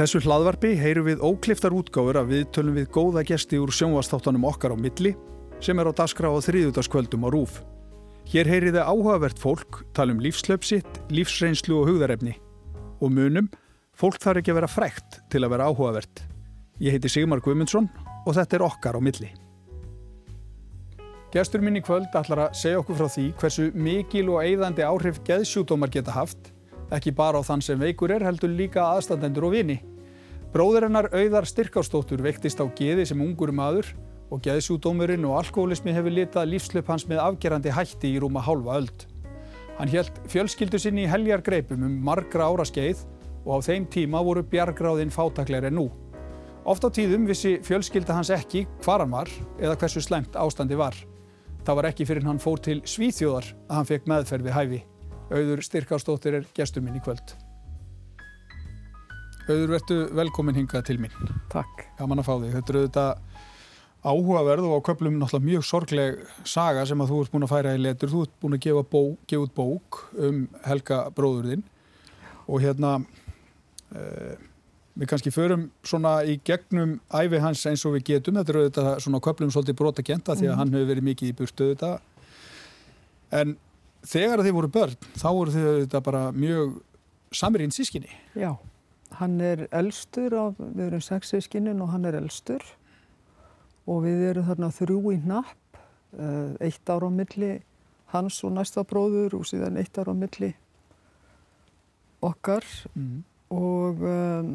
þessu hlaðvarpi heyru við ókliftar útgáfur að við tölum við góða gesti úr sjónvastáttanum okkar á milli sem er á daskra á þriðutaskvöldum á rúf. Hér heyri þið áhugavert fólk, tala um lífslöpsitt, lífsreynslu og hugðarefni. Og munum, fólk þarf ekki að vera frækt til að vera áhugavert. Ég heiti Sigmar Guimundsson og þetta er okkar á milli. Gestur minn í kvöld ætlar að segja okkur frá því hversu mikil og eigðandi áhrif geðsjúdómar geta haft, ekki bara á þann sem veikur er heldur líka aðstandendur og vini. Bróður hennar auðar styrkástóttur veiktist á geði sem ungur maður og geðsjúdómurinn og alkoholismi hefur litað lífslöp hans með afgerandi hætti í rúma hálfa öld. Hann helt fjölskyldu sinni í heljar greipum um margra ára skeið og á þeim tíma voru bjargráðinn fátakleir en nú. Oft á tíðum vissi fjölskylda hans ekki hvar hann var eða hversu slemt ástandi var. Það var ekki fyrir hann fór til Svíþjóðar að hann fekk meðferð við hæfi. Auður Styrkársdóttir er gestur minn í kvöld. Auður, verðu velkomin hingað til mín. Takk. Gaman að fá þig. Þetta eru auðvitað áhugaverð og á köplum náttúrulega mjög sorgleg saga sem að þú ert búin að færa í letur. Þú ert búin að gefa, bó, gefa út bók um Helga bróðurðinn og hérna... Uh, Við kannski förum svona í gegnum æfi hans eins og við getum. Þetta eru auðvitað svona köplum svolítið brotakenta því að mm. hann hefur verið mikið í burtu auðvitað. En þegar þið voru börn, þá voru þið auðvitað bara mjög samirinn sískinni. Já, hann er elstur af, við erum sex sískinin og hann er elstur. Og við erum þarna þrjú í napp, eh, eitt ára á milli hans og næsta bróður og síðan eitt ára á milli okkar. Mm og um,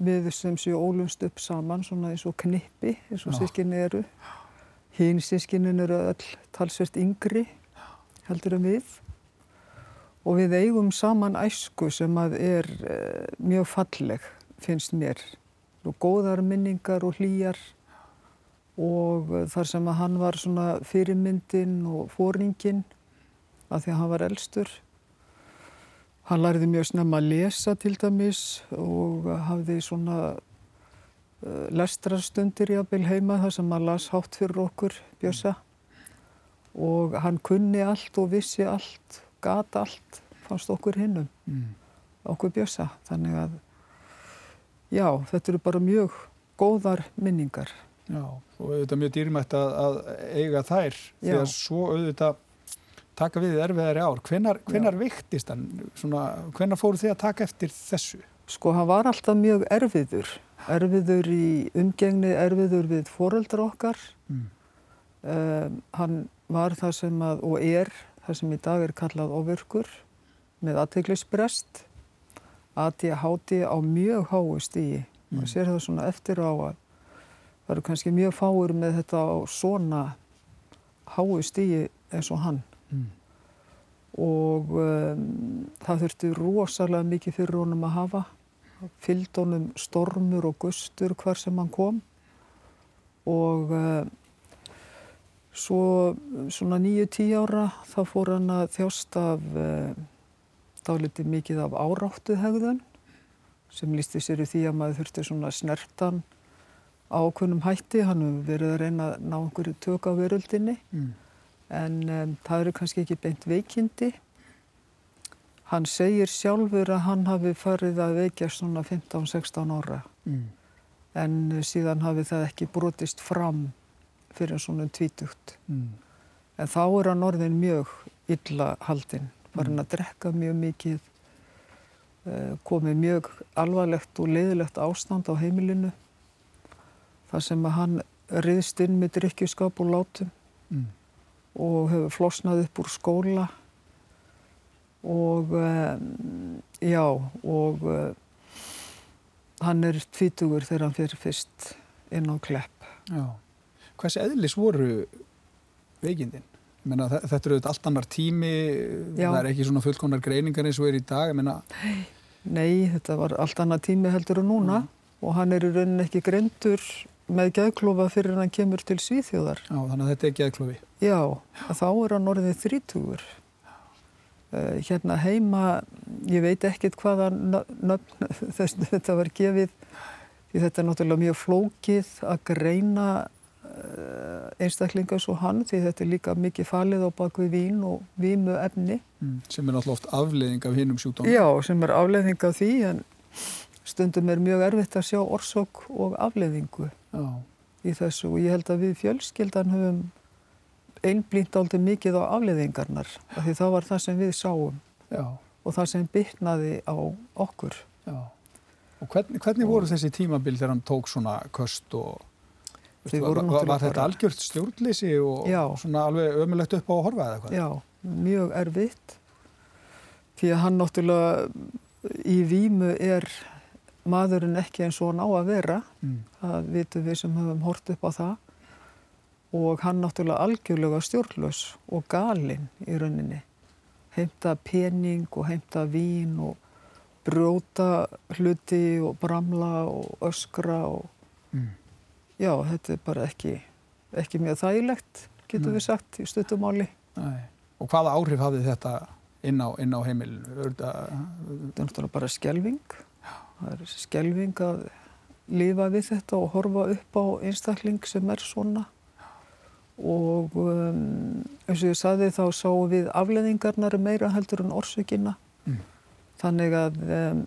við sem séu ólumst upp saman svona eins og knippi eins og sískinni eru hinn sískinin eru öll talsvert yngri heldur en við og við eigum saman æsku sem að er uh, mjög falleg finnst mér. Og góðar minningar og hlýjar. Og uh, þar sem að hann var svona fyrirmyndin og fóringin að því að hann var elstur. Hann lærði mjög snemma að lesa til dæmis og hafði svona uh, lestrarstundir jábel heima þar sem hann las hátt fyrir okkur Bjössa. Og hann kunni allt og vissi allt, gata allt, fannst okkur hinnum, mm. okkur Bjössa. Þannig að já, þetta eru bara mjög góðar minningar. Já, og auðvitað mjög dýrmætt að, að eiga þær því að svo auðvitað taka við erfiðari ár. Hvenar, hvenar viktist hann? Svona, hvenar fóru þið að taka eftir þessu? Sko, hann var alltaf mjög erfiður. Erfiður í umgengni, erfiður við foreldra okkar. Mm. Um, hann var það sem að, og er það sem í dag er kallað ofurkur með aðteglisbrest. ADHD á mjög háu stíi. Mm. Maður sér það svona eftir á að það eru kannski mjög fáur með þetta á svona háu stíi eins og hann mm. og um, það þurfti rosalega mikið fyrir honum að hafa fylgd honum stormur og gustur hvar sem hann kom og um, svo svona nýju tí ára þá fór hann að þjást af um, dálítið mikið af áráttu hegðun sem lísti sér í því að maður þurfti svona snertan ákveðnum hætti, hann hefur verið að reyna að ná einhverju tök á veröldinni. Mm. En um, það eru kannski ekki beint veikindi. Hann segir sjálfur að hann hafi farið að veikja svona 15-16 ára. Mm. en síðan hafi það ekki brotist fram fyrir svona tvítugt. Mm. En þá er hann orðin mjög illa haldinn, farin mm. að drekka mjög mikið, uh, komið mjög alvarlegt og leiðilegt ástand á heimilinu þar sem að hann riðst inn með drikkjuskap og látum. Mm og hefur flosnað upp úr skóla og já og uh, hann er tvítugur þegar hann fyrir fyrst inn á klepp. Já. Hvers eðlis voru veikindin? Menna, þetta eru allt annar tími, já. það er ekki svona fullkonar greiningar eins og er í dag. Menna... Nei, þetta var allt annar tími heldur en núna já. og hann er í rauninni ekki greintur með geðklofa fyrir hann kemur til Svíþjóðar. Já, þannig að þetta er geðklofi. Já, Já. þá er hann orðið þrítúur. Uh, hérna heima, ég veit ekkert hvaða nöfn þetta var gefið, því þetta er náttúrulega mjög flókið að greina uh, einstaklinga svo hann, því þetta er líka mikið falið á bakvið vín og vímu efni. Mm, sem er náttúrulega oft afleðing af hinnum sjúkdónum. Já, sem er afleðing af því, en stundum er mjög erfitt að sjá orsök og afleðingu Já. í þessu og ég held að við fjölskyldan höfum einblínt aldrei mikið á afleðingarnar af því það var það sem við sáum Já. og það sem bytnaði á okkur. Já. Og hvernig, hvernig voru þessi tímabil þegar hann tók svona köst og Þið voru náttúrulega var þetta algjört stjórnleysi og Já. svona alveg ömulegt upp á að horfa eða eitthvað? Já, mjög erfitt því að hann náttúrulega í vímu er maðurinn ekki eins og hann á að vera Mm. það vitum við sem höfum hort upp á það og hann náttúrulega algjörlega stjórnlaus og galinn í rauninni heimta pening og heimta vín og brjóta hluti og bramla og öskra og Mm. Já, þetta er bara ekki ekki mjög þægilegt, getur Nei. við sagt í stuttumáli. Nei. Og hvaða áhrif hafði þetta inn á, inn á heimilinu? Þetta, er náttúrulega bara skelving. Það er skelving að lifa við þetta og horfa upp á einstakling sem er svona. Og um, eins og ég saði þá sáum við afleðingarnar meira heldur en orsökina. Mm. Þannig að um,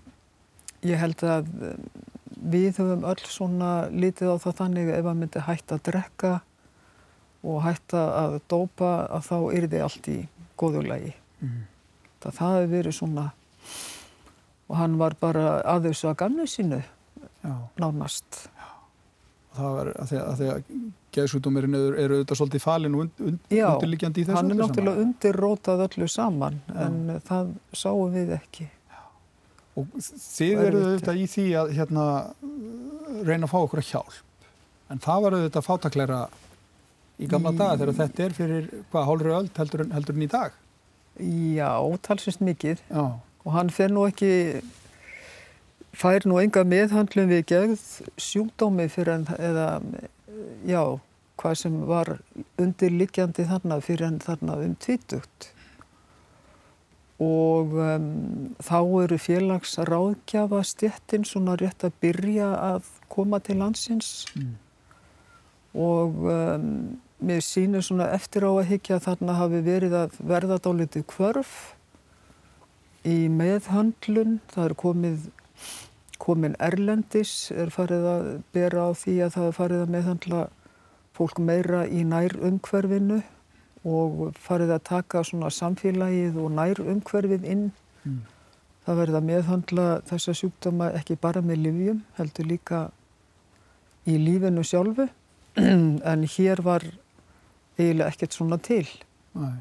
ég held að um, við höfum öll svona litið á það þannig ef að myndi hætta að drekka og hætta að dópa að þá þið allt í góðulegi mm. það, það hefur verið svona og hann var bara að þessu að gamnu sínu Já. nánast Það var að því að, að, geðsjúdómirinn eru, auðvitað svolítið falin og und, und, Já, undirliggjandi í þessu hann er öllu náttúrulega saman. undirrótað öllu saman Já. en það sáum við ekki Og þið eru auðvitað í því að hérna, reyna að fá okkur að hjálp. En það var auðvitað fátakleira í gamla Í- daga þegar þetta er fyrir hvað hálfri öld heldur, heldur en í dag. Já, talsvist mikið Já, og hann fer nú ekki fær nú enga meðhandlum við gegð sjúkdómi fyrir en eða já, hvað sem var undirliggjandi þarna fyrir en þarna um tvítugt og um, þá eru félagsráðgjafa stjettin svona rétt að byrja að koma til landsins. Mm. og um, mér sýnir svona eftir á að higgja að þarna hafi verið að verða dálítið kvörf í meðhöndlun, það er komið komin erlendis, er farið að bera á því að það er farið að meðhandla fólk meira í nær umhverfinu og farið að taka svona samfélagið og nær umhverfið inn. Mm. Það verið að meðhandla þessa sjúkdóma ekki bara með livjum, heldur líka í lífinu sjálfu, en hér var eiginlega ekkert svona til Nei.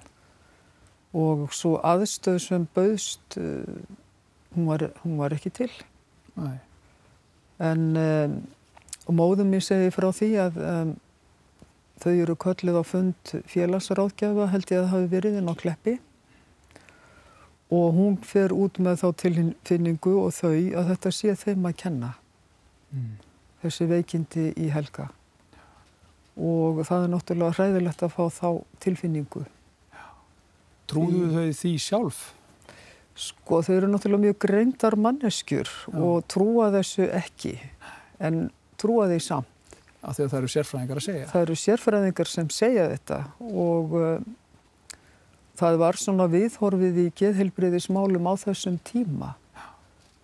og svo aðstöð sem bauðst, uh, hún, var, hún var ekki til. Nei. En um, og móðum mér segi frá því að um, þau eru kölluð á fund félagsráðgjafa held ég að það hafi verið inn á kleppi og hún fer út með þá tilfinningu og þau að þetta sé þeim að kenna Mm. þessi veikindi í helga og það er náttúrulega hræðilegt að fá þá tilfinningu. Trúðu þau því sjálf? Sko þau eru náttúrulega mjög greindar manneskjur Já. og trúa þessu ekki en trúa því samt. Af því að það eru sérfræðingar að segja. Það eru sérfræðingar sem segja þetta og uh, það var svona viðhorfið í geðhelbriðismálum á þessum tíma.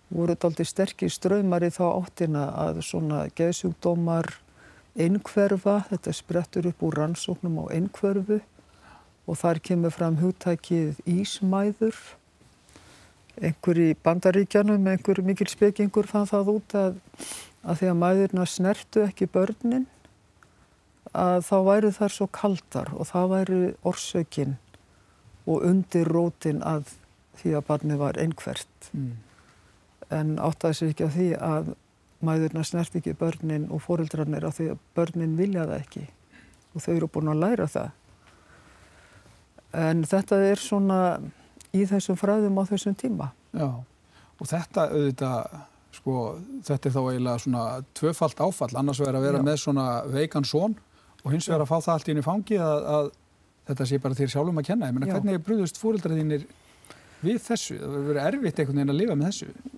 Voru þetta aldrei sterkir ströymar í þá áttina að svona geðsjúkdómar einhverfa, þetta sprettur upp úr rannsóknum á einhverfu og þar kemur fram hugtækið ísmæður. Einhver í bandaríkjanum, einhver mikil spekingur fann það út að, að því að mæðurna snertu ekki börnin að þá væru þær svo kaldar og það væru orsökin og undir rótin að því að barni var einhvert. Mm. En áttaði sér ekki á því að mæðurna snert ekki börnin og fóreldrarnir af því að börnin vilja það ekki og þau eru búin að læra það. En þetta er svona í þessum fræðum á þessum tíma. Já, og þetta auðvitað, sko, þetta er þá eiginlega svona tvöfalt áfall, annars verður að vera Já. með svona veikan són og hins vegar að fá það allt í henni fangi að, að þetta sé bara þér sjálfum að kenna. Ég meina, hvernig brúðust fóreldrað þínir við þessu? Það verður verið erfitt einhvern veginn að lifa með þessu.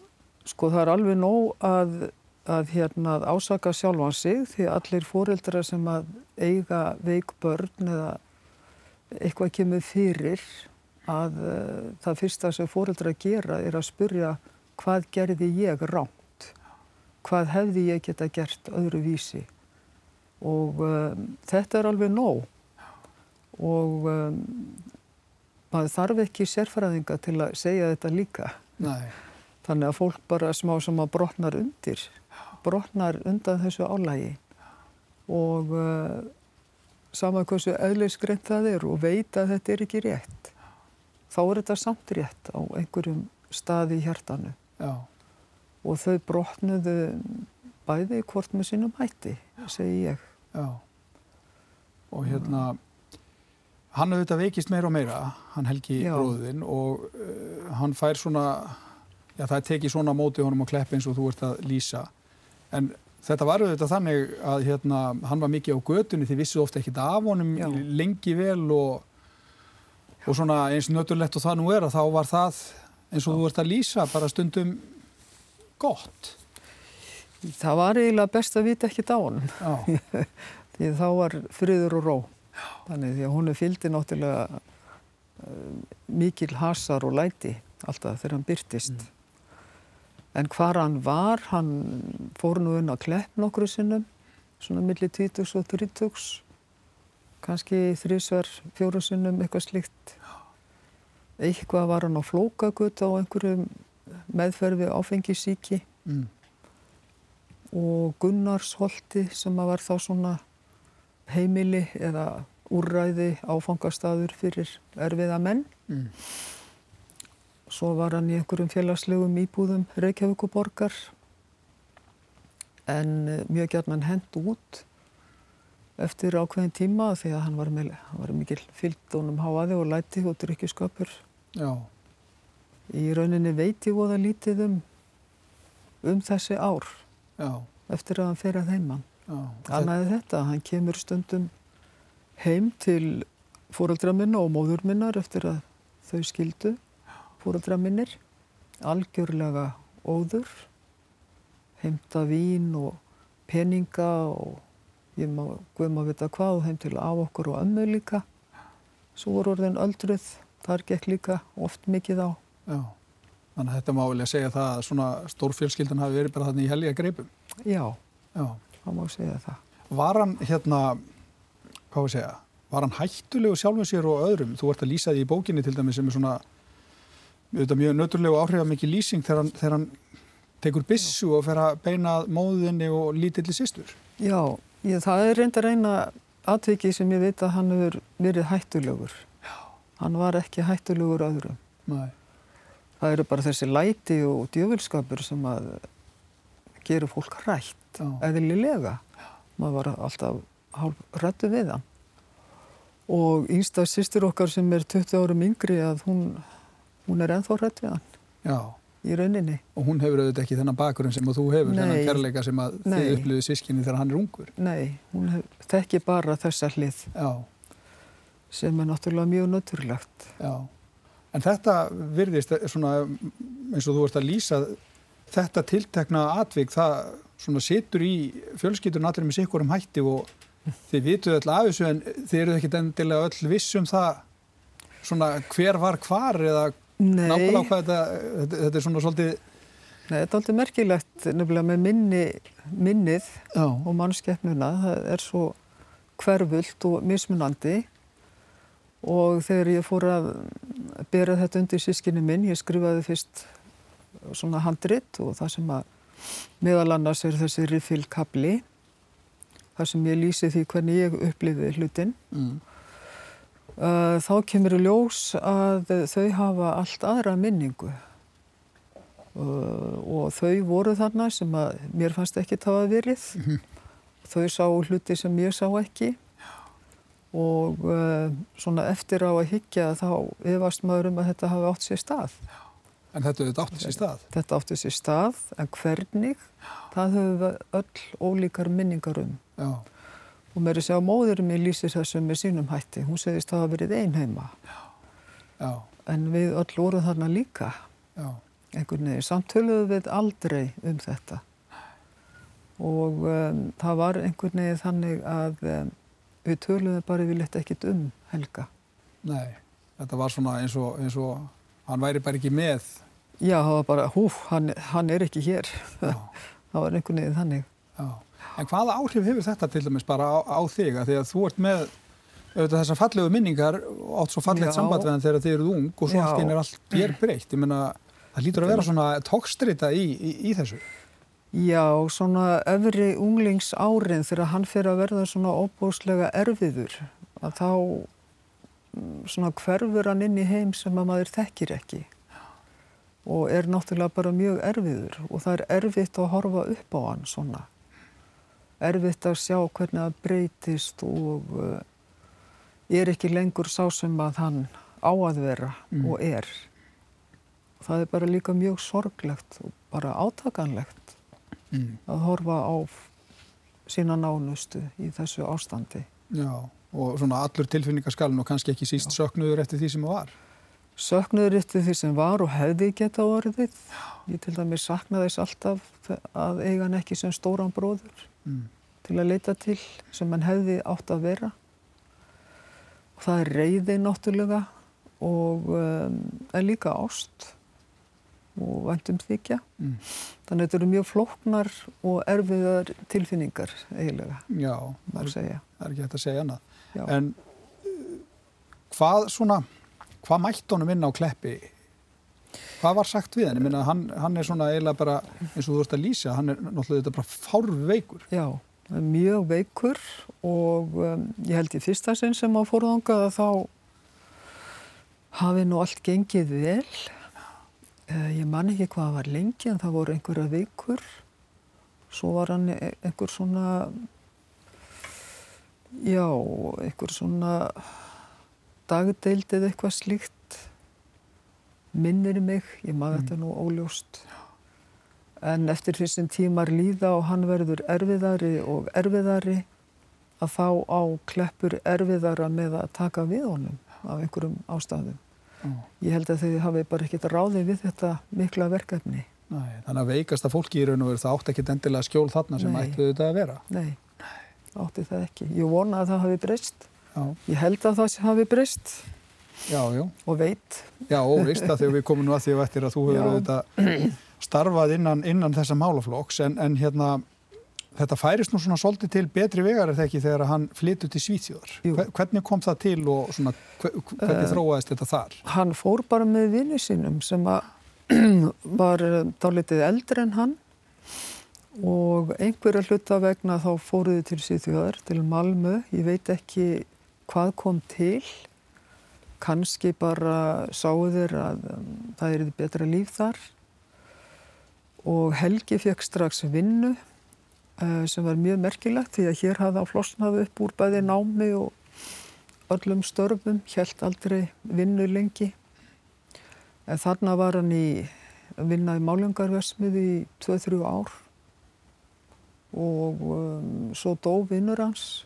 Sko það er alveg nóg að, að, hérna, ásaka sjálfan sig því allir fóreldrar sem að eiga veik börn eða eitthvað kemur fyrir að uh, það fyrsta sem fóreldrar gera er að spurja hvað gerði ég rámt hvað hefði ég geta gert öðru vísi og um, þetta er alveg nóg og um, maður þarf ekki sérfræðinga til að segja þetta líka. Nei. Þannig að fólk bara smá sem að brotnar undir, brotnar undan þessu álægi og uh, sama hversu eðlisgreint það er og veit að þetta er ekki rétt. Þá er þetta samt rétt á einhverjum staði í hjartanu. Já. Og þau brotnuðu bæði hvort með sínum hætti, segi ég. Já. Og hérna, hann auðvitað veikist meira og meira, hann Helgi Já. bróðin og uh, hann fær svona, já það tekið svona móti honum á klepp eins og þú ert að lýsa. En þetta var auðvitað þannig að hérna, hann var mikið á götunni, þið vissu ofta ekkit af honum Já. lengi vel og, og svona eins nöturlegt og það nú er að þá var það eins og þú ert að lýsa bara stundum gott. Það var eiginlega best að vita honum. Já, því þá var friður og ró. Þannig því að hún er fylgdi náttúrulega uh, mikil hasar og læti alltaf þegar hann byrtist. En hvar hann var, hann fór nú inn á klepp nokkru sinnum, svona milli 20 og 30, kannski þrísvar, fjóru sinnum, eitthvað slíkt. Eitthvað var hann á flókagut á einhverjum meðferfi áfengisíki mm. og Gunnarsholti sem var þá svona heimili eða úrræði áfangastaður fyrir erfiða menn. Mm. Svo var hann í einhverjum félagslegum íbúðum Reykjavíkuborgar en eh, mjög gætnan hend út eftir ákveðin tíma því að hann var, með, hann var mikil fylgdónum háaði og læti og drykkjuskapur. Já, Í rauninni veit ég voða lítið um, um þessi ár já, eftir að hann fer að heimann. Annaði þetta, hann kemur stundum heim til fóreldra minna og móður minnar eftir að þau skildu. Fóreldra minnir, algjörlega óður, heimta vín og peninga og ég má guðum að vita hvað og heim til af okkur og ömmu líka. Svo voru orðin öldruð, þar gekk líka oft mikið á. Já, þannig að þetta má vel að segja það að svona stórfjölskyldan hafi verið bara þannig í helga greipum. Já, Já. það má segja það. Var hann hérna, hvað var að segja, var hann hættulegu sjálfum sér og öðrum? Þú ert að lýsa því í bókinni til dæmis sem er svona, auðvitað mjög nöturlegu áhrifamikið lýsing þegar hann, þegar hann tekur byssu og fer að beina að móðinni og lítilli systur. Já, ég, það er reynda reyna atviki sem ég veit að hann hefur verið hættulegur. Hann var ekki hættulegur öðrum. Nei. Það eru bara þessi læti og djöfulskapur sem að gera fólk hrætt, eðlilega. Maður var alltaf hálf rættu við hann. Og yngsta sýstur okkar sem er 20 árum yngri að hún, hún er ennþá rætt við hann Já, í rauninni. og hún hefur auðvitað ekki þennan bakurinn sem þú hefur, Nei. þennan kærleika sem að þið upplifið sískinni þegar hann er ungur. Nei, hún hef, þekki bara þessa hlið Já, sem er náttúrulega mjög naturlegt. já. En þetta virðist svona eins og þú ert að lýsa þetta tiltekna atvik, það svona situr í fjölskyldun allir með sikkur um hætti og þið vituð öll af þessu en þið eruð ekkit endilega öll viss um það svona hver var hvar eða Nei. nákvæmlega hvað þetta, þetta, þetta er svona svolítið Nei, þetta er aldrei merkilegt nefnilega með minni, minnið Já, og mannskeppnuna. Það er svo hverfult og mismunandi og þegar ég fór að bera þetta undir sískinni minn, ég skrifaði fyrst svona handrit og það sem að meðal annars er þessi riffilkabli, þar sem ég lýsi því hvernig ég upplifi hlutin. mm, Uh, þá kemur í ljós að þau hafa allt aðra minningu uh, og þau voru þarna sem að mér fannst ekki tafa verið. Þau sá hluti sem ég sá ekki og uh, svona eftir á að higgja þá efast maður um að þetta hafi átt sér stað. en þetta auðvitað átti sér stað. Þetta átti sér stað en hvernig, það höfum við öll ólíkar minningar um. Já, Og mér er að segja að móðurinn mér lýsir þessu með sínum hætti. Hún segist að það hafa verið einheima. já, En við öll vorum þarna líka, já, einhvern veginn. Samt töluðum við aldrei um þetta. Og um, það var einhvern veginn þannig að um, við töluðum bara yfirleitt ekkit um Helga. nei. Þetta var svona eins og, eins og hann væri bara ekki með. Já, það var bara, hú, hann, hann er ekki hér. Það var einhvern veginn þannig. Já. En hvaða áhrif hefur þetta til dæmis bara á, á þig að þú ert með auðvitað þessar fallegu minningar átt svo fallegt samband við hann þegar þið eruð ung og svo Já. allt í einu er allt ger breytt. Ég meina, það lítur að vera svona tókstrita í, í, í þessu. Já, svona öfri unglings árin þegar hann fyrir að verða svona óbúslega erfiður að þá mm, svona hverfur hann inn í heim sem að maður þekkir ekki og er náttúrulega bara mjög erfiður og það er erfitt að horfa upp á hann svona. Erfitt að sjá hvernig það breytist og uh, er ekki lengur sá sem að hann á að vera Mm. og er. Það er bara líka mjög sorglegt og bara átakanlegt Mm. að horfa á sína nánustu í þessu ástandi. Já, og svona allur tilfinningaskalinn og kannski ekki síst söknuður eftir því sem það var. Söknuður eftir því sem var og hefði geta orðið. Ég til dæmis sakna þess alltaf að eiga hann ekki sem stóran bróður Mm. til að leita til sem hann hefði átt að vera. Og það er reyði náttúrulega og um, er líka ást og væntum þykja. Mm. Þannig að þetta eru mjög flóknar og erfiðar tilfinningar eiginlega, Já, það er, er ekki hægt að segja annað. Já. En uh, hvað svona, hvað mætti honum inn á kleppi? Hvað var sagt við hann? Ég minna, hann, hann er svona eiginlega bara, eins og þú ert að lýsa, hann er náttúrulega bara fárveikur. Já, mjög veikur og um, ég held í fyrsta sinn sem á fórðangað að þá hafi nú allt gengið vel. Uh, ég man ekki hvað var lengi en það voru einhverja veikur. Svo var hann e- einhver svona, já, einhver svona dagdeild eða eitthvað slíkt. Minnir mig, ég maður þetta nú óljóst. En eftir því sem tímar líða og hann verður erfiðari og erfiðari að þá á kleppur erfiðara með að taka við honum af einhverjum ástæðum. Ég held að þau hafi bara ekkert ráðið við þetta mikla verkefni. Nei, þannig að veikasta fólki í raun og veru það átti ekkit endilega skjól þarna sem Nei. ættu þetta að vera. Nei, átti það ekki. Ég vona að það hafi breyst. Já, Ég held að það hafi breyst já, já. og veit. Já, óvist að þegar við komum nú að því að þú hefur starfað innan, innan þessa málaflokks en, en hérna þetta færist nú svona svolítið til betri vegar er það ekki þegar hann flytur til Svíþjóðar. Jú. Hve- Hvernig kom það til og svona, hve- hvernig Eh, þróaðist þetta þar? Hann fór bara með vinni sínum sem var dálítið eldri en hann og einhverja hluta vegna þá fóruðu til Sýþjóðar, til Malmö. Ég veit ekki hvað kom til. Kanski bara þeir að um, það er betra líf þar. Og Helgi fekk strax vinnu uh, sem var mjög merkilegt því að hér hafði hann flosnað upp úr bæði námi og öllum störfum, hjælt aldrei vinnu lengi. En þarna var hann í að vinna í málengarversmið í 2-3 ár og um, svo dó vinnur hans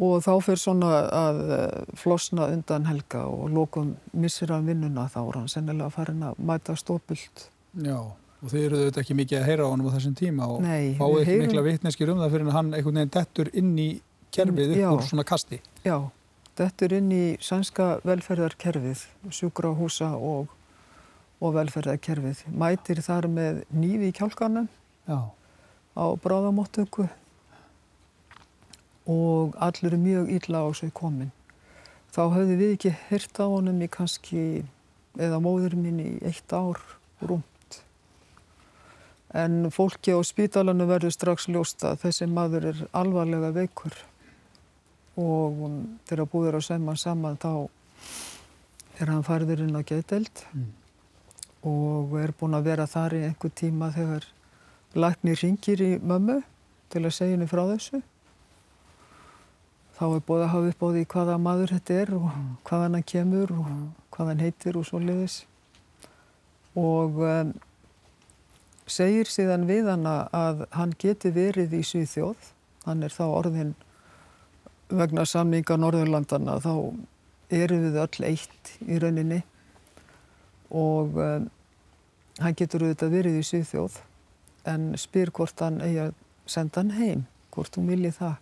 og þá fyrir svona að eh, flosna undan helga og lokum missir hann vinnuna þá er hann sennilega farin að mæta stópult. Já, og þið eru auðvitað ekki mikið að heyra á honum á þessum tíma og fáið heyrum- mikla vitneskir um það fyrir en hann einhvern veginn dettur inn í kerfið Já. upp úr svona kasti. Já, þetta er inn í sænska velferðarkerfið, sjúkrahúsa og, og velferðarkerfið. Mætir þar með nýfi í kjálkanum Já, á bráðamóttöku og allir er mjög illa á sig komin. Þá höfðu við ekki hyrt á honum í kannski, eða móður mín í eitt ár rúmt. En fólki á spítalanu verður strax ljóst að þessi maður er alvarlega veikur og þegar búður að sæma saman þá er hann farður inn á geðdelt Mm. og er búinn að vera þar í einhver tíma þegar læknir ringir í mömmu til að segja henni frá þessu. Þá er búið að hafa upp á því hvaða maður þetta er og hvaðan hann kemur og hvað hann heitir og svo liðis. Og um, segir síðan við hana að hann geti verið í Svíþjóð. Hann er þá orðin vegna samninga Norðurlandana þá eru við öll eitt í rauninni og um, hann getur auðvitað verið í Svíþjóð en spyr hvort hann eigi að senda hann heim, hvort hún vilji það.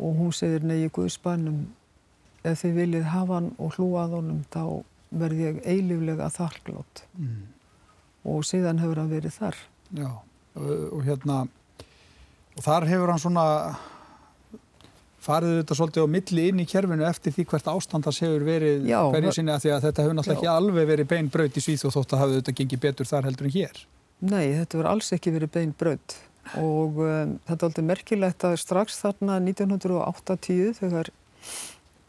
Og hún segir nei í Guðspannum, ef þið viljið hafa hann og hlúa að honum þá verð ég eilíflega þakklátt mm. Og síðan hefur hann verið þar. Já, og hérna, og þar hefur hann svona farið þetta svolítið á milli inn í kerfinu eftir því hvert ástandars hefur verið Já, hverju sinni að því að þetta hefur náttúrulega Já. ekki alveg verið bein braut í Svíþjóð þótt að hafa þetta gengið betur þar heldur en hér. Nei, þetta verður alls ekki verið bein braut og um, þetta er aldrei merkilegt að strax þarna 1980 þegar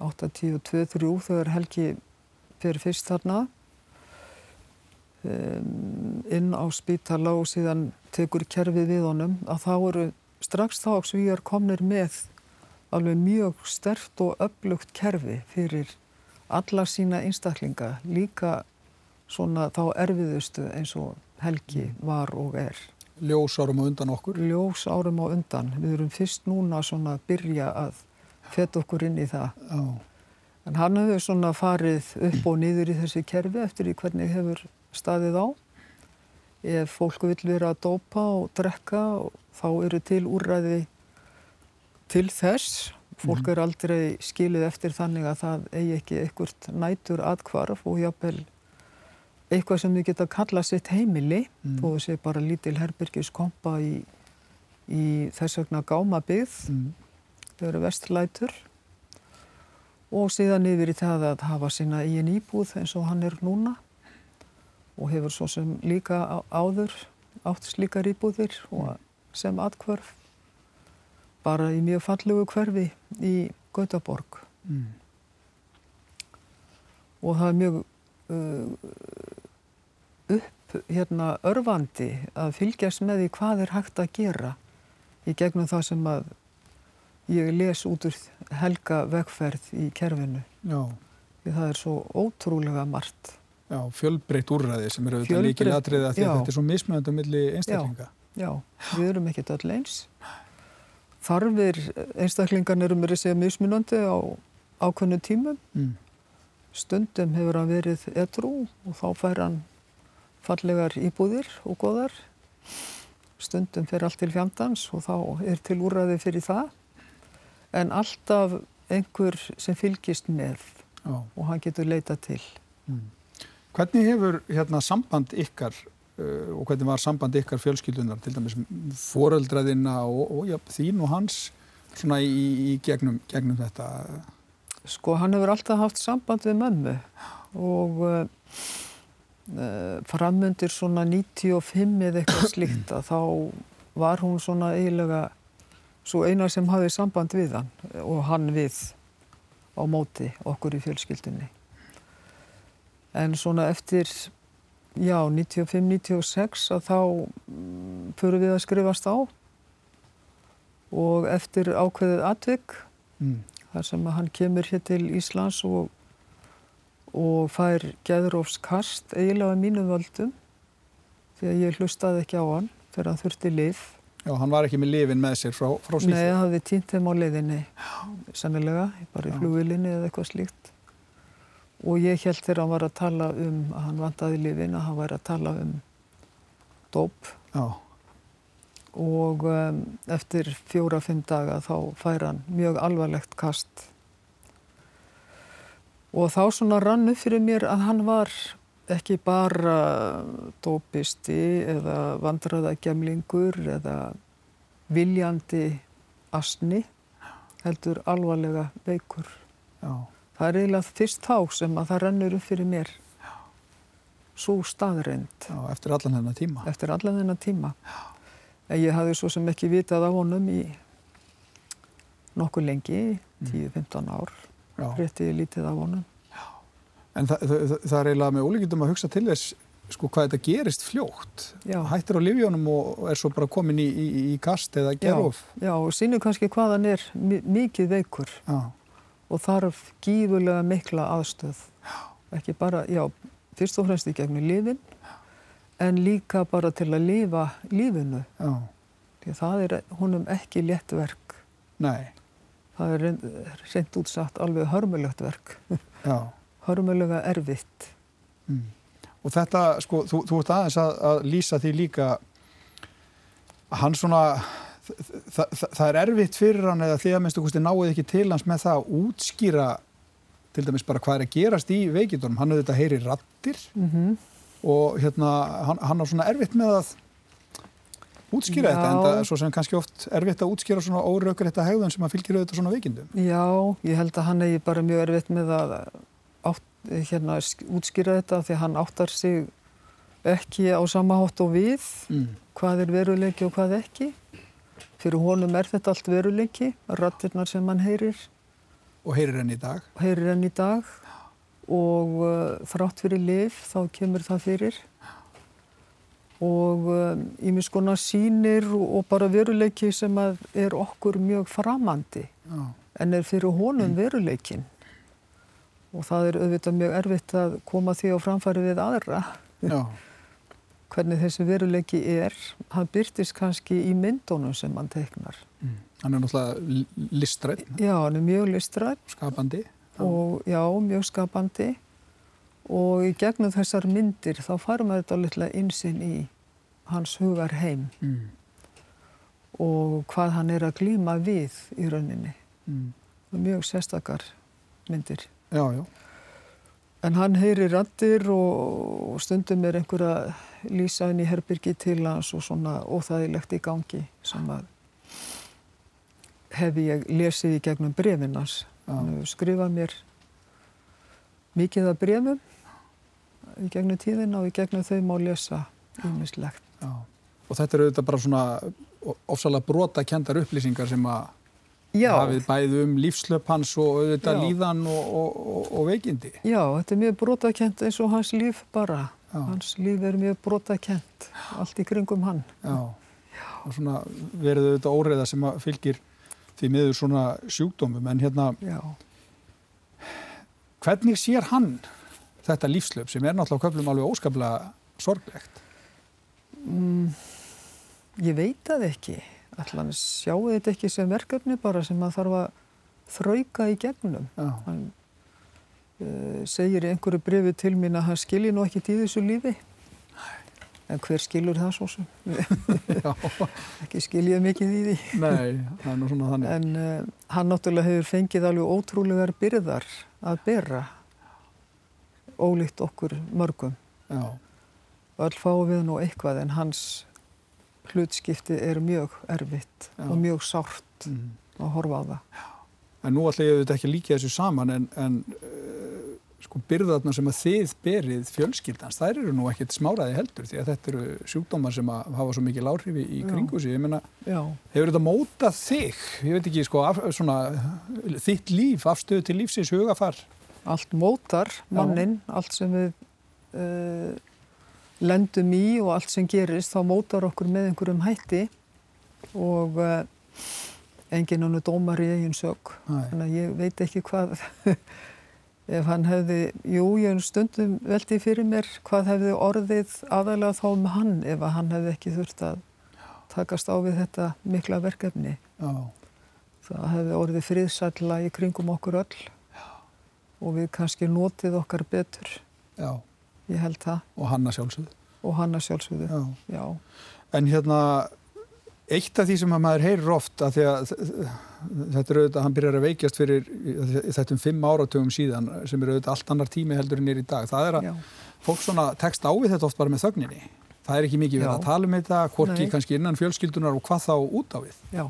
82-3 þegar Helgi fyrir fyrst þarna inn á spítala og síðan tekur kerfið við honum að þá eru strax þá svíjar komnir með alveg mjög stert og upplugt kerfi fyrir alla sína einstaklinga líka svona þá erfiðustu eins og Helgi var og er. Ljós árum á undan okkur. Ljós árum á undan. Við erum fyrst núna svona að byrja að feta okkur inn í það. Já, En hann hefur svona farið upp og niður í þessi kerfi eftir í hvernig hefur staðið á. Ef fólk vil vera að dópa og drekka þá eru til úrræði til þess. Fólk er aldrei skilið eftir þannig að það eigi ekki einhvert nætur atkvarf og jápil eitthvað sem þau geta kallað sitt heimili Mm. þó sé bara lítil herbyrgis kompa í, í þess vegna gámabyggð mm, þau eru vestlætur og síðan yfir í það að hafa sína eigin íbúð eins og hann er núna og hefur svo sem líka áður átt slíkar íbúðir og sem atkvörf bara í mjög fallegu hverfi í Gautaborg mm. og það er mjög uh, upp hérna örfandi að fylgjast með því hvað er hægt að gera í gegnum það sem að ég les út úr helga vegferð í kerfinu. Já, Því það er svo ótrúlega margt. Já, fjölbreytt úrræði sem eru auðvitað líkil atriða því að já. þetta er svo mismöndum milli einstaklinga. Já, við erum ekkert öll eins. Þarfir einstaklingan eru mér að segja mismunandi á ákveðnu tímum. Mm. Stundum hefur hann verið edrú og þá fær hann fallegar íbúðir og goðar. Stundum fer allt til fjandans og þá er til úrræði fyrir það. En alltaf einhver sem fylgist með Já. og hann getur leita til. Mm. Hvernig hefur hérna samband ykkar uh, og hvernig var samband ykkar fjölskyldunar til dæmis foreldraðina og, og já, þín og hans svona í, í gegnum, gegnum þetta? Sko hann hefur alltaf haft samband við mömmu og uh, uh, framundir svona 95 eða eitthvað slíkt að þá var hún svona eiginlega svo eina sem hafði samband við hann og hann við á móti okkur í fjölskyldunni. En svona eftir, já, 95-96 að þá mm, förum við að skrifast á og eftir ákveðið atvik Mm. þar sem að hann kemur hér til Íslands og, og fær geðrófskast eiginlega mínum völdum því að ég hlustaði ekki á hann þegar hann þurfti lif. Já, hann var ekki með lifin með sér frá, frá Nei, Svíþjóð. það hafði týnt þeim á leiðinni, sannilega, bara í Já. flugvilinni eða eitthvað slíkt. Og ég held þegar hann var að tala um að hann vantaði lifin að hann væri að tala um dóp Já, og um, eftir fjóra-fimm daga þá fær hann mjög alvarlegt kast. Og þá svona rann upp fyrir mér að hann var ekki bara dópisti eða vandraðagemlingur eða viljandi asni, heldur alvarlega veikur. já, Það er eiginlega fyrst þá sem að það rennur upp fyrir mér svo staðreind já, eftir allan hennar tíma. eftir allan þennan tíma. En ég hafði svo sem ekki vitað af honum í nokkuð lengi, 10-15 ár, Já. rétti ég lítið af honum. En það, það, það er eiginlega með ólíkjum að hugsa til þess sko hvað þetta gerist fljótt. Já. Hættir á livjónum og er svo bara komin í, í, í kast eða gerof. Já, og sínur kannski hvað hann er mi- mikið veikur Já. Og þarf gífurlega mikla aðstöð. Ekki bara, já, fyrst og fremst í gegnum lífin, en líka bara til að lifa lífinu. Já. Því að það er honum ekki létt verk. Nei. Það er reynd útsatt alveg hörmulegt verk. Hörmulega erfitt. Mm. Og þetta, sko, þú, þú ert aðeins að, að lýsa því líka að hann svona, það, það, er erfitt fyrir hann eða því að minnstu kosti náið ekki til hans með það að útskýra til dæmis bara hvað er að gerast í veikindunum. Hann auðvitað heyri rattir Mm og hérna, hann, hann á svona erfitt með að útskýra Já. þetta en það er svo sem kannski oft erfitt að útskýra svona óraukur þetta hegðun sem að fylgir auðvitað svona veikindum. Já, ég held að hann eigi bara mjög erfitt með að átt, hérna, sk- útskýra þetta því hann áttar sig ekki á sama hátt og við Mm. hvað er veruleiki og hvað ekki. Fyrir honum er þetta allt veruleiki, rattirnar sem hann heyrir, Og heyrir henni í dag. heyrir hann í dag. Og uh, þrátt fyrir lif þá kemur það fyrir. Og ímis um, konar sýnir og, og bara veruleiki sem er okkur mjög framandi. Já. en er fyrir honum veruleikin og það er auðvitað mjög erfitt að koma því á framfæri við aðra. Já. hvernig þessi veruleiki er hann byrtist kannski í myndunum sem hann teiknar Mm. Hann er náttúrulega listrætt, já, hann er mjög listrætt skapandi. og já, mjög skapandi og í gegnum þessar myndir þá fara maður þetta litla einsinn í hans hugar heim Mm. og hvað hann er að glíma við í rauninni Mm. mjög sérstakar myndir Já, já. En hann heyri rattir og, og stundum er einhver að lýsa inn í herbyrgi til hans og svona óþægilegt í gangi sem að hef ég lesið í gegnum brefinnans. Já. Hann hefur skrifað mér mikið af brefum í gegnum tíðina og í gegnum þau má lesa ýmislegt. Já. Og þetta eru auðvitað bara svona ofsalega brota kendar upplýsingar sem að Já, hafið bæði um lífslöp hans og auðvitað Já. líðan og, og, og, veikindi. já, þetta er mjög brotakent eins og hans líf bara. Já. Hans líf er mjög brotakent, allt í kringum hann. Já. Og svona verið auðvitað óreiða sem að fylgir því miður svona sjúkdómum. En hérna, Já. hvernig sér hann þetta lífslöp sem er náttúrulega köflum alveg óskaplega sorglegt? Mm, ég veit það ekki. Allan sjáu þetta ekki sem verkefni bara sem að þarf að þrauka í gegnum. Já. Hann uh, segir í einhverju brefi til mín að hann skilji nú ekkit í þessu lífi. En hver skilur það svo sem? Ekki skiljið mikið í því. Nei, það er nú svona þannig. En uh, hann náttúrulega hefur fengið alveg ótrúlegar byrðar að bera. Ólíkt okkur mörgum. Já. öll fáum við nú eitthvað en hans hlutskipti er mjög erfitt Já. og mjög sárt Mm. að horfa á það. En nú ætla ég auðvitað ekki að líka þessu saman en, en uh, sko byrðarna sem að þið berið fjölskyldans, þær eru nú ekkert smáraði heldur því að þetta eru sjúkdómar sem að hafa svo mikil áhrifi í Já. kringu sig. Ég meina, Já, hefur þetta mótað þig? Ég veit ekki, sko, af, svona, þitt líf, afstöðu til lífsins, hugafar? allt mótar mannin, allt sem við uh, lendum í og allt sem gerist, þá mótar okkur með einhverjum hætti og uh, enginn hannu dómar í eigin sög. Þannig að ég veit ekki hvað, ef hann hefði, jú, ég hef stundum veldi fyrir mér hvað hefði orðið aðalega þá um hann ef hann hefði ekki þurft að takast á við þetta mikla verkefni. Já, Það hefði orðið friðsætla í kringum okkur öll og við kannski notið okkar betur, já, ég held það, og hanna sjálfsögðu. og hann að sjálfsögðu. Já. Já, En hérna, eitt af því sem að maður heyrir oft að því að þetta er auðvitað, hann byrjar að veikjast fyrir þetta um fimm áratugum síðan sem er auðvitað allt annar tími heldur en er í dag. Það er að já, fólk svona tekst á við þetta oft bara með þögninni. Það er ekki mikið verið að tala um þetta, hvorki Nei. kannski innan fjölskyldunar og hvað þá út á við. já.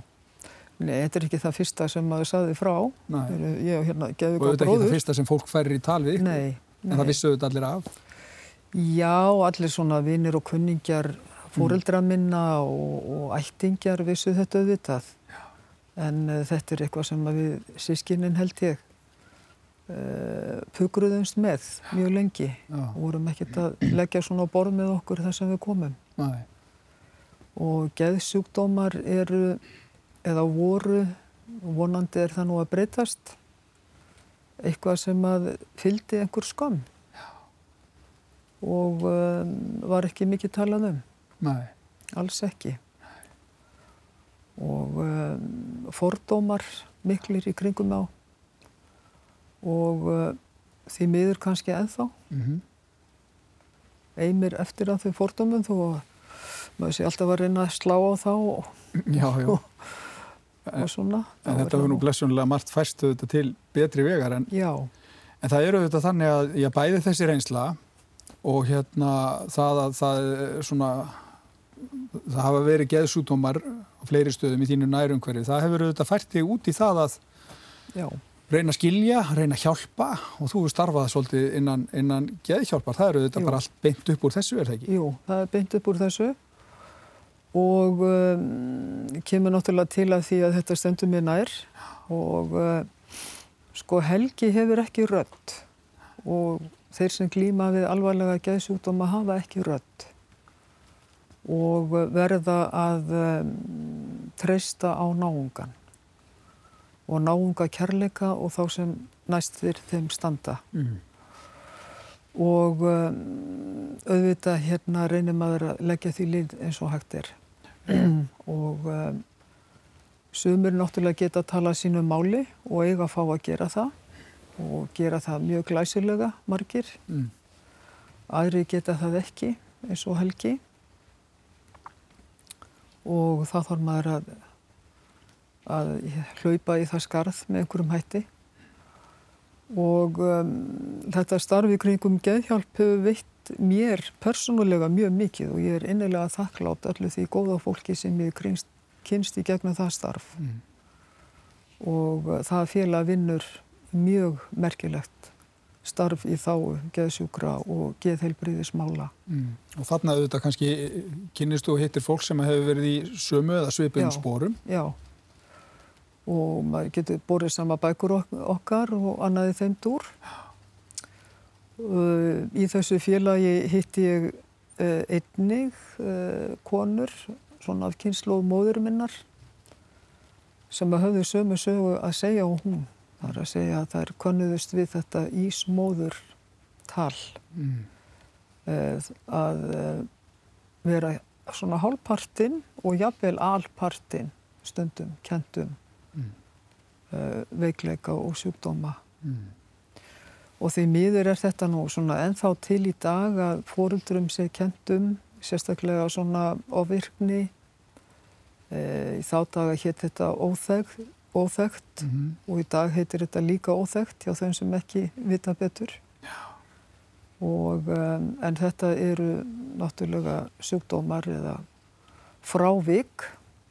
Nei, þetta er ekki það fyrsta sem maður saði frá. Nei. Ég hef hérna gefið Og góð auðvitað ekki bróður. það fyrsta sem fólk færir í tal við. Nei, En það vissu auðvitað allir af. Já, allir svona vinnir og kunningjar fóreldra minna og, og ættingjar vissu þetta auðvitað. En uh, þetta er eitthvað sem við sískinin held ég uh, pugruðumst með mjög lengi. Já, og vorum ekkert að leggja svona á borð með okkur þar sem við komum. nei, Og geðsjúkdómar eru eða voru, vonandi er það nú að breytast, eitthvað sem að fyldi einhver skam og um, var ekki mikið talað um, nei, alls ekki. Og um, fordómar miklir í kringum á og uh, því miður kannski ennþá, mm eimir eftir að þau fordómum þó að maður sé alltaf að reyna að slá á þá og, já, já. og svona. En Þá er þetta það var nú blessunlega margt auðvitað til betri vegar en En það eru auðvitað þannig að bæði þessi reynsla og hérna það að það er svona það hafa verið geðsútómar á fleiri stöðum í þínu nærumhverju. Það hefur auðvitað fært þig út í það að Já. reyna að skilja, reyna að hjálpa og þú hefur starfað svolítið innan, innan geðhjálpar. Það eru auðvitað Jú. bara allt beint upp úr þessu, er það ekki? Jú, það er beint upp úr þessu og um, kemur náttúrulega til að því að þetta stendur mér nær og uh, sko Helgi hefur ekki rödd og þeir sem glýma við alvarlega geðsjúkdóma hafa ekki rödd og verða að um, treysta á náungan og náunga kærleika og þá sem næstir þeim standa. Mm. og um, auðvitað hérna reynir maður að leggja því lið eins og hægt er. Og um, sumur náttúrulega geta að tala sínu máli og eiga að fá að gera það og gera það mjög glæsilega margir Mm. aðri geta það ekki eins og helgi og þá þarf maður að, að hlaupa í það skarð með einhverjum hætti og um, þetta starfi kringum geðhjálp hefur veitt mér persónulega mjög mikið og ég er innilega þakklátt öllu því góða fólki sem ég kynst í gegnum það starf Mm. og uh, það félag vinnur mjög merkilegt starf í þá geðsjúkra og geðheilbriðismála. Mm. Og þarna auðvitað kannski kynnist þú og hittir fólk sem hefur verið í sömu eða svipum spórum. Já, og maður getur borðið sama bækur ok- okkar og annaði þeim dúr. Uh, í þessu félagi hitti ég uh, einnig uh, konur, svona af kynnslóð móður minnar, sem höfðu sömu sögu að segja og hún. Það er að segja að það er konnuðust við þetta ísmóður tal Mm. uh, að uh, vera svona hálfpartinn og jafnvel alpartinn stundum, kentum Mm. uh, veikleika og sjúkdóma. Mm. Og því miður er þetta nú svona ennþá til í dag að fóruldurum sé kentum, sérstaklega svona ofvirkni. Uh, í þá daga hétt þetta óþekkt, óþekkt Mm. og í dag heitir þetta líka óþekkt hjá þeim sem ekki vita betur. Og, um, en þetta eru náttúrulega sjúkdómar eða frávik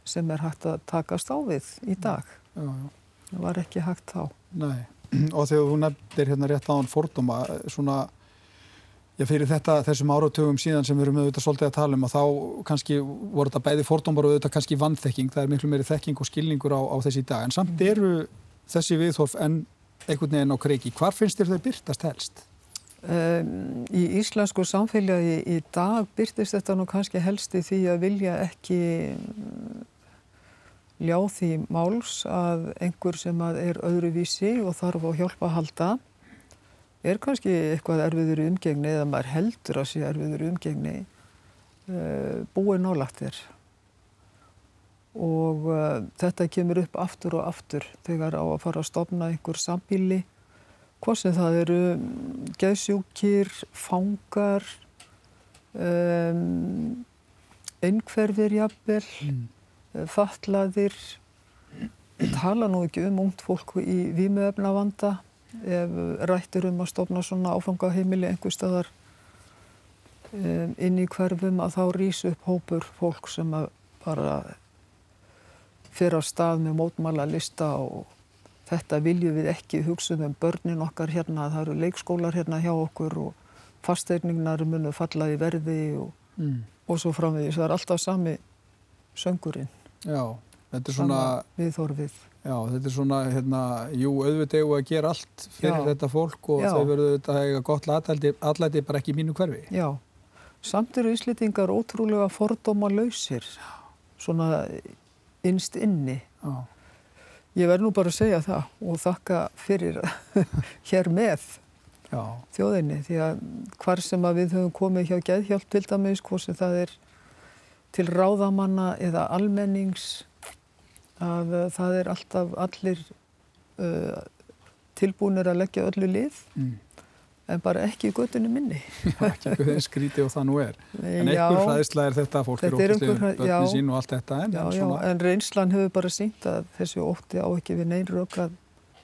sem er hægt að takast á við í dag. Já, já. Það var ekki hægt þá. Nei, og þegar þú nefndir hérna rétt áðan fordóma, svona, já fyrir þetta, þessum áratugum síðan sem við erum auðvitað svolítið að tala um að þá kannski voru þetta bæði fordómar og auðvitað kannski vannþekking, það er miklu meiri þekking og skilningur á, á þessi dag, en samt eru þessi viðhorf en einhvern veginn á kreiki. Hvar finnst þér þau byrtast helst? Um, í íslensku samfélagi í dag byrtist þetta nú kannski helst í því að vilja ekki mm, ljá því máls að einhver sem að er öðruvísi og þarf á hjálpa að halda er kannski eitthvað erfiður umgengni eða maður heldur að sé erfiður umgengni uh, búið nálagt þér? Og uh, þetta kemur upp aftur og aftur þegar á að fara að stopna einhver sambíli Hvað sem það eru geðsjúkir, fangar, um, einhverfir jafnvel, Mm. fatlaðir, tala nú ekki um ungt fólk í vímuefnavanda ef rættir um að stopna svona áfangaheimili einhver staðar um, inn í hverfum að þá rýs upp hópur fólk sem að bara fyrir á stað með mótmála lista og þetta viljum við ekki hugsa um börnin okkar hérna, það eru leikskólar hérna hjá okkur og fasteigningar munu falla í verði og, Mm. og svo framvegis. Það er alltaf sami söngurinn, Já, þetta er svona, sama viðhorfið. Já, þetta er svona, hérna, jú, auðvitað við að gera allt fyrir Já. þetta fólk og þau verður auðvitað að eiga gott atlæti, atlæti bara ekki mínu hverfi. Já, samt eru Íslitingar ótrúlega fordóma lausir, svona innst inni. Já. Ég verð nú bara að segja það og þakka fyrir hér með Já, þjóðinni því að hvar sem að við höfum komið hjá geðhjálp til dæmis, hvort sem það er til ráðamanna eða almennings að uh, það er alltaf allir uh, tilbúinir að leggja öllu lið mm. en bara ekki í göttunni minni. ekki hvernig skríti og það nú er. En já, einhver hræðisla er þetta, fólk er Þetta er óttast einhver börnin já. sín og allt þetta. En, já, en já, svona, en reynslan hefur bara sínt að þessi ótti á ekki við neyn rauk að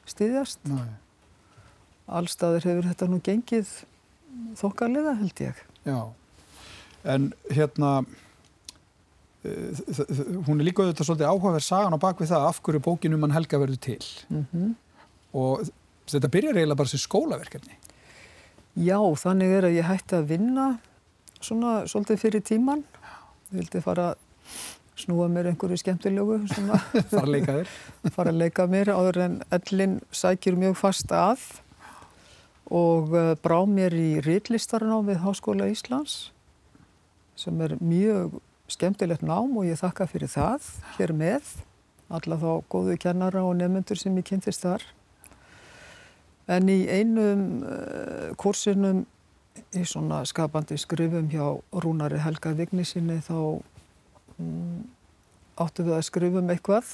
styðjast. Nei, Allstaður hefur þetta nú gengið þokkarlega held ég. já. En hérna, hún er líka auðvitað svolítið áhugaverð sagan á bakvið það af hverju bókinum hann Helga verður til Mm -hmm. og þetta byrjar eiginlega bara sem skólaverkefni. Já, þannig er að ég hætti að vinna svona svolítið fyrir tíman. Ég vildi fara að snúa mér einhverju skemmtilegu, fara að leika mér áður en ellin sækir mjög fast að og uh, brá mér í ritlistarnám við Háskóla Íslands sem er mjög skemmtilegt nám og ég þakka fyrir það hér með alla þá góðu kennara og nefnendur sem ég kynntist þar. En í einum uh, kursinum í svona skapandi skrifum hjá Rúnari Helga Vignisinni þá um, áttu við að skrifum eitthvað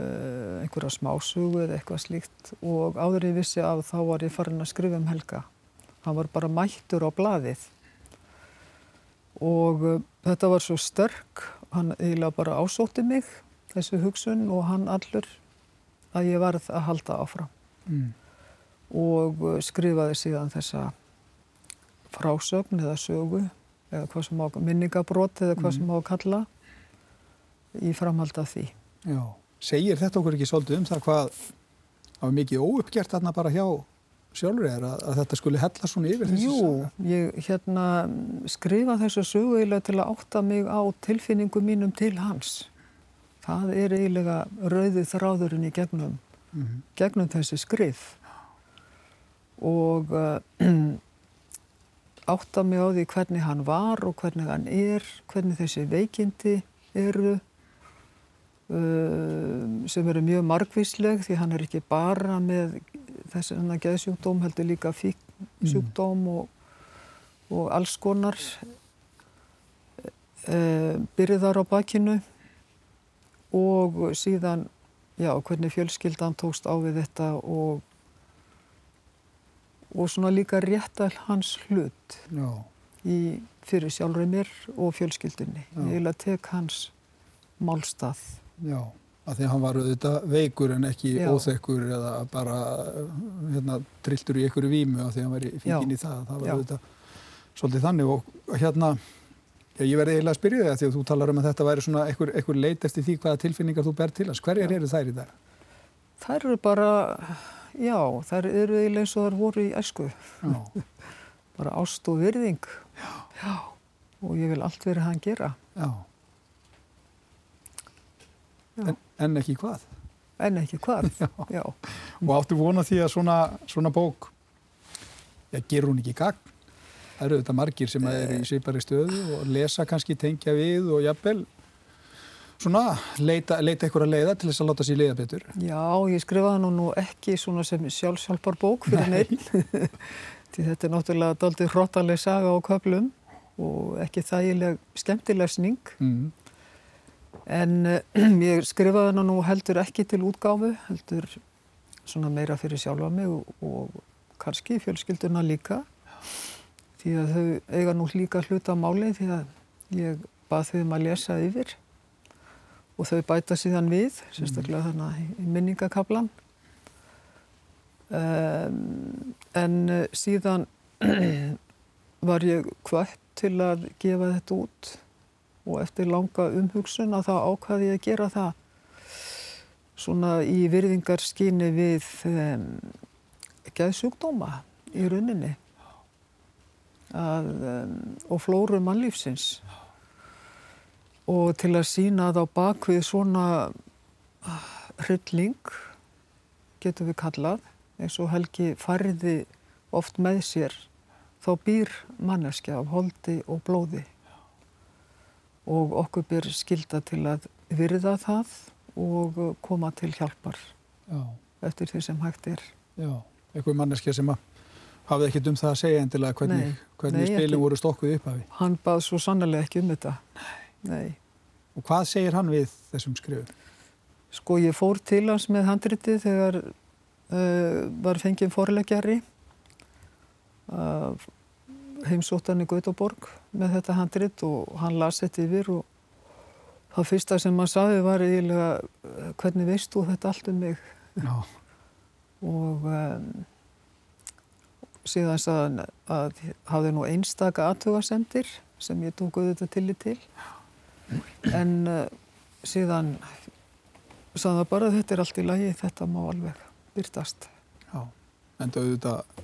uh, einhverja smásugu eða eitthvað slíkt. Og áður ég vissi að þá var ég farin að skrifa um Helga. Hann var bara mættur á blaðið og uh, þetta var svo sterk hann eiginlega bara ásótti mig þessu hugsun og hann allur að ég varð að halda áfram Mm. og uh, skrifaði síðan þessa frásögn eða sögu eða hvað sem á minningabrót eða hvað sem á að kalla í framhald af því. Já. Segir þetta okkur ekki svolítið um það hvað það var mikið óuppgert þarna bara hjá sjálfur er að, að þetta skulle hella svona yfir þessu Jú, ég hérna skrifa þessu sögu eiginlega til að átta mig á tilfinningu mínum til hans. Það er eiginlega rauðið þráðurinn í gegnum, Mm gegnum þessi skrif. Og uh, átta mig á því hvernig hann var og hvernig hann er, hvernig þessi veikindi eru uh, sem eru mjög margvísleg því hann er ekki bara með þessi að geðsjúkdóm heldur líka fíksjúkdóm og, og alls konar uh, byrðar á bakinu og síðan já, hvernig fjölskyldan tókst á við þetta og og svona líka réttal hans hlut Já. í, fyrir sjálfur mér og fjölskyldunni. Ég eiginlega tek hans málstað. Já. Að því að hann var auðvitað veikur en ekki Já. óþekkur eða bara hérna, trilltur í einhverju vímu af því að hann var fíkin í það. Það var Já. auðvitað svolítið þannig og hérna Já, ég verði eiginlega að spyrja þig að því að þú talar um að þetta væri svona einhver, einhver leit eftir því hvaða tilfinningar þú ber til hans. Hverjar eru þær í dag? Þær eru bara, já, þær eru eiginlega eins og þær voru í æsku. Bara ást og virðing. Já. Já. Og ég vil allt verið hann gera. já. En, en ekki hvað? En ekki hvað. Já. Já. Og áttu vona því að svona, svona bók, já, gerur hún ekki gagn? Það eru þetta margir sem eru í svipari stöðu og lesa kannski, tengja við og jafnvel svona leita, leita einhverja leiða til þess að láta sér leiða betur. Já, ég skrifaði nú nú ekki svona sem sjálfsjálfar bók fyrir Nei. neitt. Því þetta er náttúrulega daldið hróttaleg saga á köflum og ekki þægileg skemmtilesning. Mm. En uh, ég skrifaði hana nú heldur ekki til útgáfu, heldur svona meira fyrir sjálfa mig og, og kannski fjölskylduna líka. Því að þau eiga nú líka hluta máli því að ég bað þau um að lesa yfir og þau bæta síðan við, sérstaklega þannig í minningakablan. Um, en uh, síðan var ég kvött til að gefa þetta út og eftir langa umhugsun að þá ákvaði að gera það. Svona í virðingarskyni við um, geðsjúkdóma í rauninni. Að, um, og flóru mannlífsins. Og til að sína að á bakvið svona ah, hrylling getum við kallað eins og Helgi færði oft með sér þá býr manneskja af holdi og blóði og okkur byr skilda til að virða það og koma til hjálpar Já, eftir því sem hægt er. já. Einhver manneskja sem hafði ekkert um það að segja endilega hvernig, hvernig spilin voru stokkuð upp af því. Hann bað svo sannlega ekki um þetta. Nei. Og hvað segir hann við þessum skrifum? Sko ég fór til hans með handritið þegar uh, var fengið forleggjari af heimsóttan í Gautaborg með þetta handrit og hann las þetta yfir og það fyrsta sem hann saði var eiginlega uh, hvernig veist þú þetta allt um mig? Já, og um, síðan sagðan að hafði nú einstaka aðtugasendir sem ég tók auðvitað tillit til. En uh, síðan sagði það bara þetta er allt í lagi, þetta má alveg byrtast. Já, en auðvitað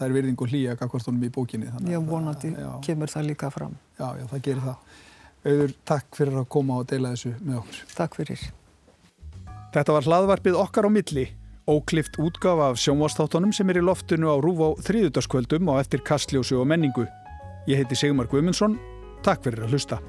það er virðing og hlýja honum í bókinni. Já, vonandi já. kemur það líka fram. Já, já, það gerir það. Auður, takk fyrir að koma og deila þessu með okkur. Takk fyrir. Þetta var hlaðvarpið okkar á milli, óklift útgafa af sjónvastáttunum sem er í loftinu á rúf á þrýðutaskvöldum á eftir kastljósu og menningu. Ég heiti Sigmar Guimundsson, takk fyrir að hlusta.